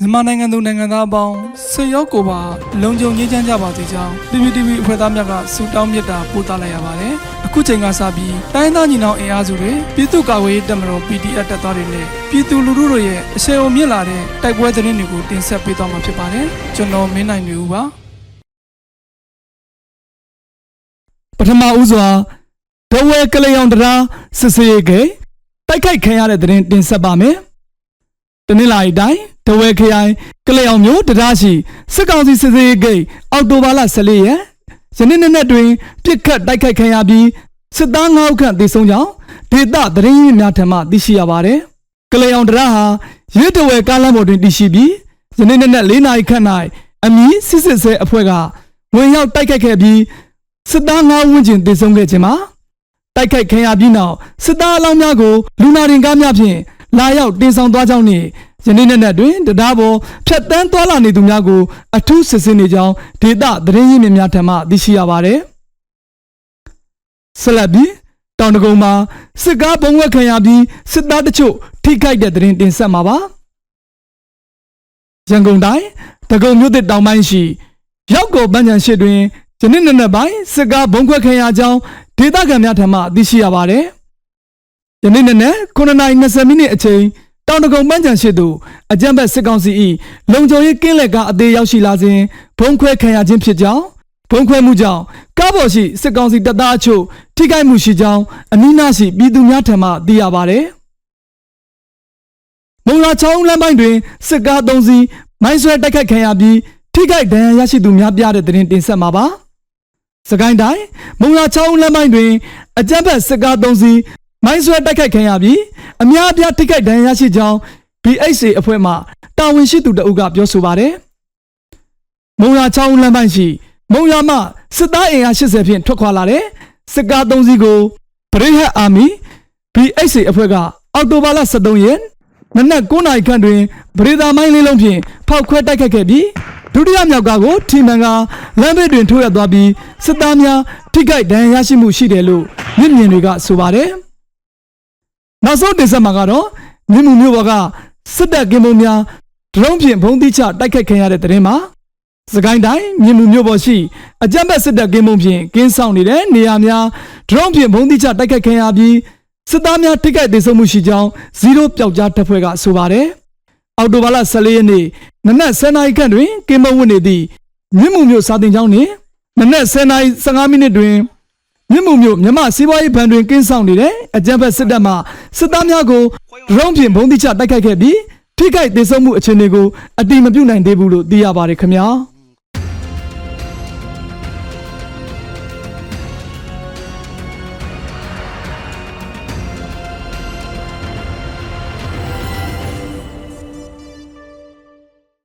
မြန်မာနိုင်ငံသူနိုင်ငံသားအပေါင်းဆွေရောက်ကိုပါလုံခြုံရေးချမ်းကြပါစေကြောင်း PPTV အဖွဲ့သားများကဆုတောင်းမေတ္တာပို့သလိုက်ရပါတယ်။အခုချိန်ကစပြီးတိုင်းသားညီနောင်အင်အားစုတွေပြည်သူ့ကာကွယ်ရေးတပ်မတော် PDF တပ်သားတွေနဲ့ပြည်သူလူထုတို့ရဲ့အဆင်အုံမြင့်လာတဲ့တိုက်ပွဲသတင်းတွေကိုတင်ဆက်ပေးသွားမှာဖြစ်ပါတယ်။ကျွန်တော်မင်းနိုင်နေဦးပါ။ပထမဦးစွာဒဝဲကလေးအောင်တရားစစ်စေးကေတိုက်ခိုက်ခံရတဲ့သတင်းတင်ဆက်ပါမယ်။တနင်္လာရီတိုင်း ဒဝဲခရိုင်ကလေးအောင်မြို့တရားရှိစစ်ကောင်စီစစ်စေးဂိတ်အောက်တိုဘာလ14ရက်ယနေ့နေ့နဲ့တွင်ပြစ်ခတ်တိုက်ခိုက်ခံရပြီးစစ်သား9ဦးခန့်သေဆုံးကြောင်းဒေသသတင်းရင်းများထံမှသိရှိရပါတယ်။ကလေးအောင်တရားဟာရဲတဝဲကားလမ်းပေါ်တွင်တည်ရှိပြီးယနေ့နေ့နဲ့4နာရီခန့်၌အမီစစ်စစ်ဆဲအဖွဲ့ကဝင်ရောက်တိုက်ခိုက်ခဲ့ပြီးစစ်သား9ဦးဝန်းကျင်သေဆုံးခဲ့ခြင်းမှာတိုက်ခိုက်ခံရပြီးနောက်စစ်သားအလောင်းများကိုလူနာတင်ကားများဖြင့်လာရောက်တင်ဆောင်သွားကြောင်းနှင့် ယနေ့နေ့နဲ့တွင်တရားပေါ်ဖြတ်တန်းသွားလာနေသူများကို အထူးစစ်ဆေးနေကြောင်းဒေသသတင်းရင်းမြစ်များထံမှသိရှိရပါသည်ဆက်လက်ပြီးတောင်တကုံမှာစစ်ကားဘုံဝက်ခံရပြီးစစ်သားတချို့ထိခိုက်တဲ့သတင်းတင်ဆက်မှာပါရန်ကုန်တိုင်းတကုံမြို့သစ်တောင်ပိုင်းရှိရောက်ကိုပန်းချံရှိတွင်ယနေ့နေ့နဲ့ပိုင်းစစ်ကားဘုံခွက်ခံရကြောင်းဒေသခံများထံမှသိရှိရပါတယ်။ယနေ့နေ့နဲ့9:20မိနစ်အချိန် တောင်တကုံပန်းချံရှိသူအကြံဘက်စစ်ကောင်စီ၏လုံခြုံရေးကင်းလက်ကအသေးရောက်ရှိလာစဉ်ဘုံခွဲခံရခြင်းဖြစ်ကြောင်းဘုံခွဲမှုကြောင့်ကားပေါ်ရှိစစ်ကောင်စီတပ်သားအချို့ထိခိုက်မှုရှိကြောင်းအနီးနားရှိပြည်သူများထံမှသိရပါတယ်။မုံလာချောင်းလမ်းပိုင်းတွင်စစ်ကား၃စီးမိုင်းဆွဲတိုက်ခိုက်ခံရပြီးထိခိုက်ဒဏ်ရာရရှိသူများပြတဲ့တဲ့တင်တင်ဆက်မှာပါ။စကိုင်းတိုင်းမုံလာချောင်းလမ်းပိုင်းတွင်အကြမ်းဖက်စစ်ကား၃စီး မိုင်းဆွဲတိုက်ခိုက်ခံရပြီးအများအပြားထိခိုက်ဒဏ်ရာရရှိကြောင်း BHC အဖွဲ့မှတာဝန်ရှိသူတအုပ်ကပြောဆိုပါတယ်။မုံလာချောင်းလမ်းပိုင်းရှိမုံလာမှစစ်သားအင်အား80ဖြင့်ထွက်ခွာလာတဲ့စစ်ကား၃စီးကိုဗရိဟတ်အာမီ BHC အဖွဲ့ကအောက်တိုဘာလ23ရက်နနက်9နာရီခန့်တွင်ဗရေဒါမိုင်းလေးလုံးဖြင့်ဖောက်ခွဲတိုက်ခိုက်ခဲ့ပြီးဒုတိယမြောက်ကားကိုထီမန်ကလမ်းဘေးတွင်ထိုးရသွားပြီးစစ်သားများထိခိုက်ဒဏ်ရာရရှိမှုရှိတယ်လို့မြင့်မြင်တွေကဆိုပါတယ်။ နောက်ဆုံးတင်ဆက်မှာကတော့မြင့်မှုမျိုးပေါ်ကစစ်တပ်ကင်းမုံများဒရုန်းဖြင့်ဘုံတိချတိုက်ခိုက်ခံရတဲ့တဲ့ရင်မှာစကိုင်းတိုင်းမြင့်မှုမျိုးပေါ်ရှိအကြမ်းဖက်စစ်တပ်ကင်းမုံဖြင့်ကင်းဆောင်နေတဲ့နေရာများဒရုန်းဖြင့်ဘုံတိချတိုက်ခိုက်ခံရပြီးစစ်သားများထိခိုက်ဒေဆုံးမှုရှိကြောင်းဇီရိုပျောက်ကြားတပ်ဖွဲ့ကဆိုပါတယ်။အော်တိုဘာလ14ရက်နေ့နနက်10:00နာရီခန့်တွင်ကင်းမုံဝင်နေသည့်မြင့်မှုမျိုးစာတင်ကျောင်းနှင့်နနက်10:00နာရီ15မိနစ်တွင် မြင့်မှုမျိုးမြမစီးပွားရေးဘဏ်တွင်ကင်းဆောင်နေတဲ့အကြမ်းဖက်စစ်တပ်မှစစ်သားများကိုဒရုန်းဖြင့်ဘုံတိချတိုက်ခိုက်ခဲ့ပြီးထိခိုက်ဒေဆုံးမှုအခြေအနေကိုအတိမပြုနိုင်သေးဘူးလို့သိရပါတယ်ခင်ဗျာ။